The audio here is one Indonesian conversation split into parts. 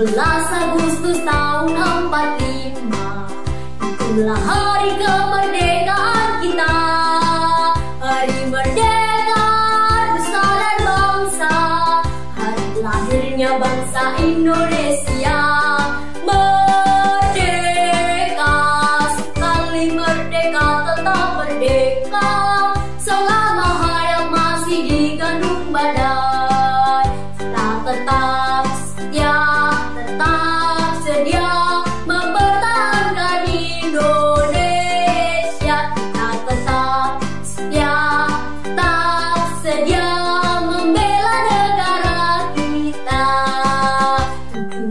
17 Agustus tahun 45 Itulah hari kemerdekaan kita. Hari merdeka nusa dan bangsa. Hari lahirnya bangsa Indonesia. Merdeka Sekali merdeka tetap merdeka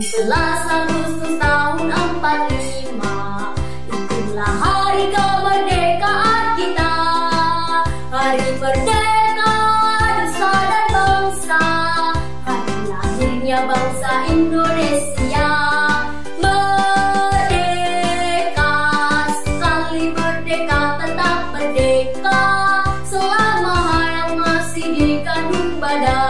17 Agustus tahun 45 Itulah hari kemerdekaan kita. Hari merdeka nusa dan bangsa. Hari lahirnya bangsa Indonesia. Merdeka Sekali merdeka tetap merdeka. Selama hayat masih dikandung badan